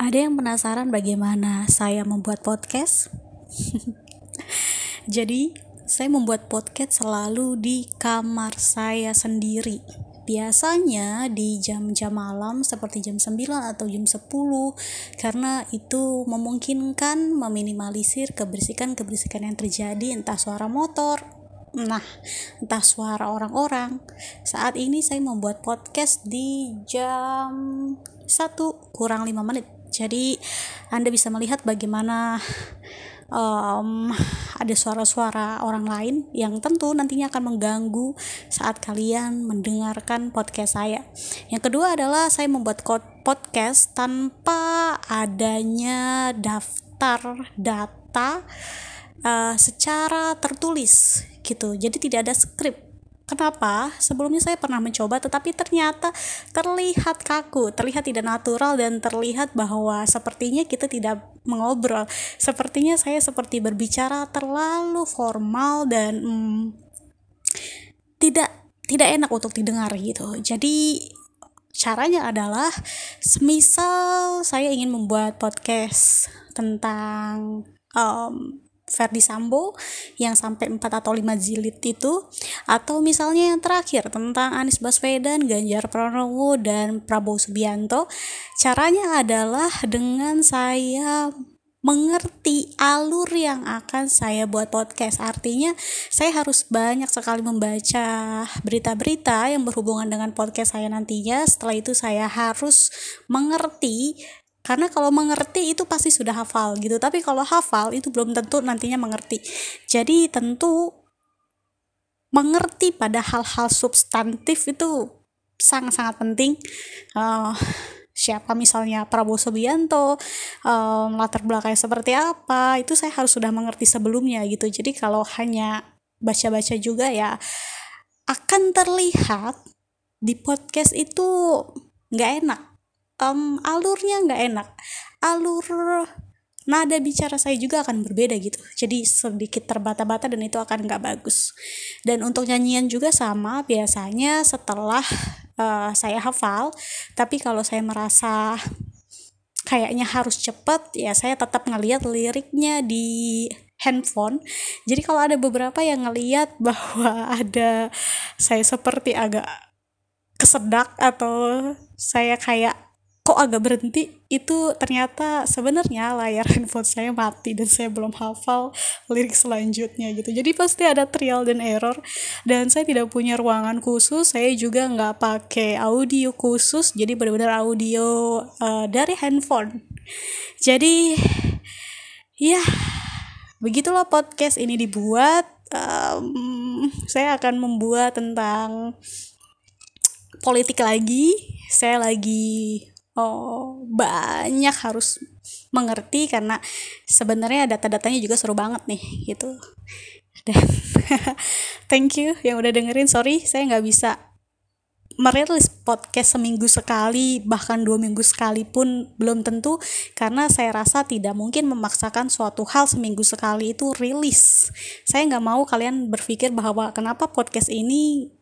Ada yang penasaran bagaimana saya membuat podcast? Jadi, saya membuat podcast selalu di kamar saya sendiri. Biasanya di jam-jam malam seperti jam 9 atau jam 10 karena itu memungkinkan meminimalisir keberisikan-keberisikan yang terjadi entah suara motor, nah entah suara orang-orang. Saat ini saya membuat podcast di jam 1 kurang 5 menit jadi Anda bisa melihat bagaimana um, ada suara-suara orang lain yang tentu nantinya akan mengganggu saat kalian mendengarkan podcast saya. Yang kedua adalah saya membuat podcast tanpa adanya daftar data uh, secara tertulis gitu. Jadi tidak ada skrip Kenapa? Sebelumnya saya pernah mencoba tetapi ternyata terlihat kaku, terlihat tidak natural dan terlihat bahwa sepertinya kita tidak mengobrol. Sepertinya saya seperti berbicara terlalu formal dan hmm, tidak tidak enak untuk didengar gitu. Jadi caranya adalah semisal saya ingin membuat podcast tentang um, Verdi Sambo yang sampai 4 atau 5 jilid itu atau misalnya yang terakhir tentang Anies Baswedan, Ganjar Pranowo dan Prabowo Subianto caranya adalah dengan saya mengerti alur yang akan saya buat podcast. Artinya, saya harus banyak sekali membaca berita-berita yang berhubungan dengan podcast saya nantinya. Setelah itu, saya harus mengerti karena kalau mengerti itu pasti sudah hafal gitu. Tapi kalau hafal itu belum tentu nantinya mengerti. Jadi tentu mengerti pada hal-hal substantif itu sangat-sangat penting. Uh, siapa misalnya Prabowo Subianto um, latar belakangnya seperti apa itu saya harus sudah mengerti sebelumnya gitu. Jadi kalau hanya baca-baca juga ya akan terlihat di podcast itu nggak enak um, alurnya nggak enak. Alur nada bicara saya juga akan berbeda gitu. Jadi sedikit terbata-bata dan itu akan nggak bagus. Dan untuk nyanyian juga sama. Biasanya setelah uh, saya hafal tapi kalau saya merasa kayaknya harus cepet ya saya tetap ngeliat liriknya di handphone. Jadi kalau ada beberapa yang ngeliat bahwa ada saya seperti agak kesedak atau saya kayak kok agak berhenti? Itu ternyata sebenarnya layar handphone saya mati dan saya belum hafal lirik selanjutnya gitu. Jadi pasti ada trial dan error. Dan saya tidak punya ruangan khusus saya juga nggak pakai audio khusus. Jadi benar-benar audio uh, dari handphone. Jadi ya begitulah podcast ini dibuat. Um, saya akan membuat tentang politik lagi. Saya lagi oh banyak harus mengerti karena sebenarnya data-datanya juga seru banget nih gitu. Dan thank you yang udah dengerin sorry saya nggak bisa merilis podcast seminggu sekali bahkan dua minggu sekali pun belum tentu karena saya rasa tidak mungkin memaksakan suatu hal seminggu sekali itu rilis. Saya nggak mau kalian berpikir bahwa kenapa podcast ini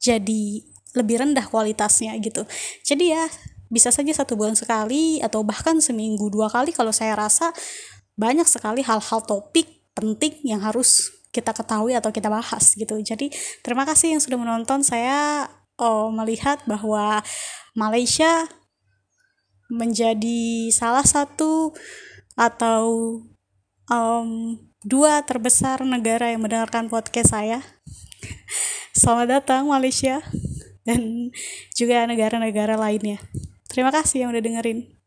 jadi lebih rendah kualitasnya gitu. Jadi ya bisa saja satu bulan sekali atau bahkan seminggu dua kali kalau saya rasa banyak sekali hal-hal topik penting yang harus kita ketahui atau kita bahas gitu. Jadi terima kasih yang sudah menonton. Saya oh, melihat bahwa Malaysia menjadi salah satu atau um, dua terbesar negara yang mendengarkan podcast saya. Selamat datang Malaysia dan juga negara-negara lainnya. Terima kasih yang udah dengerin.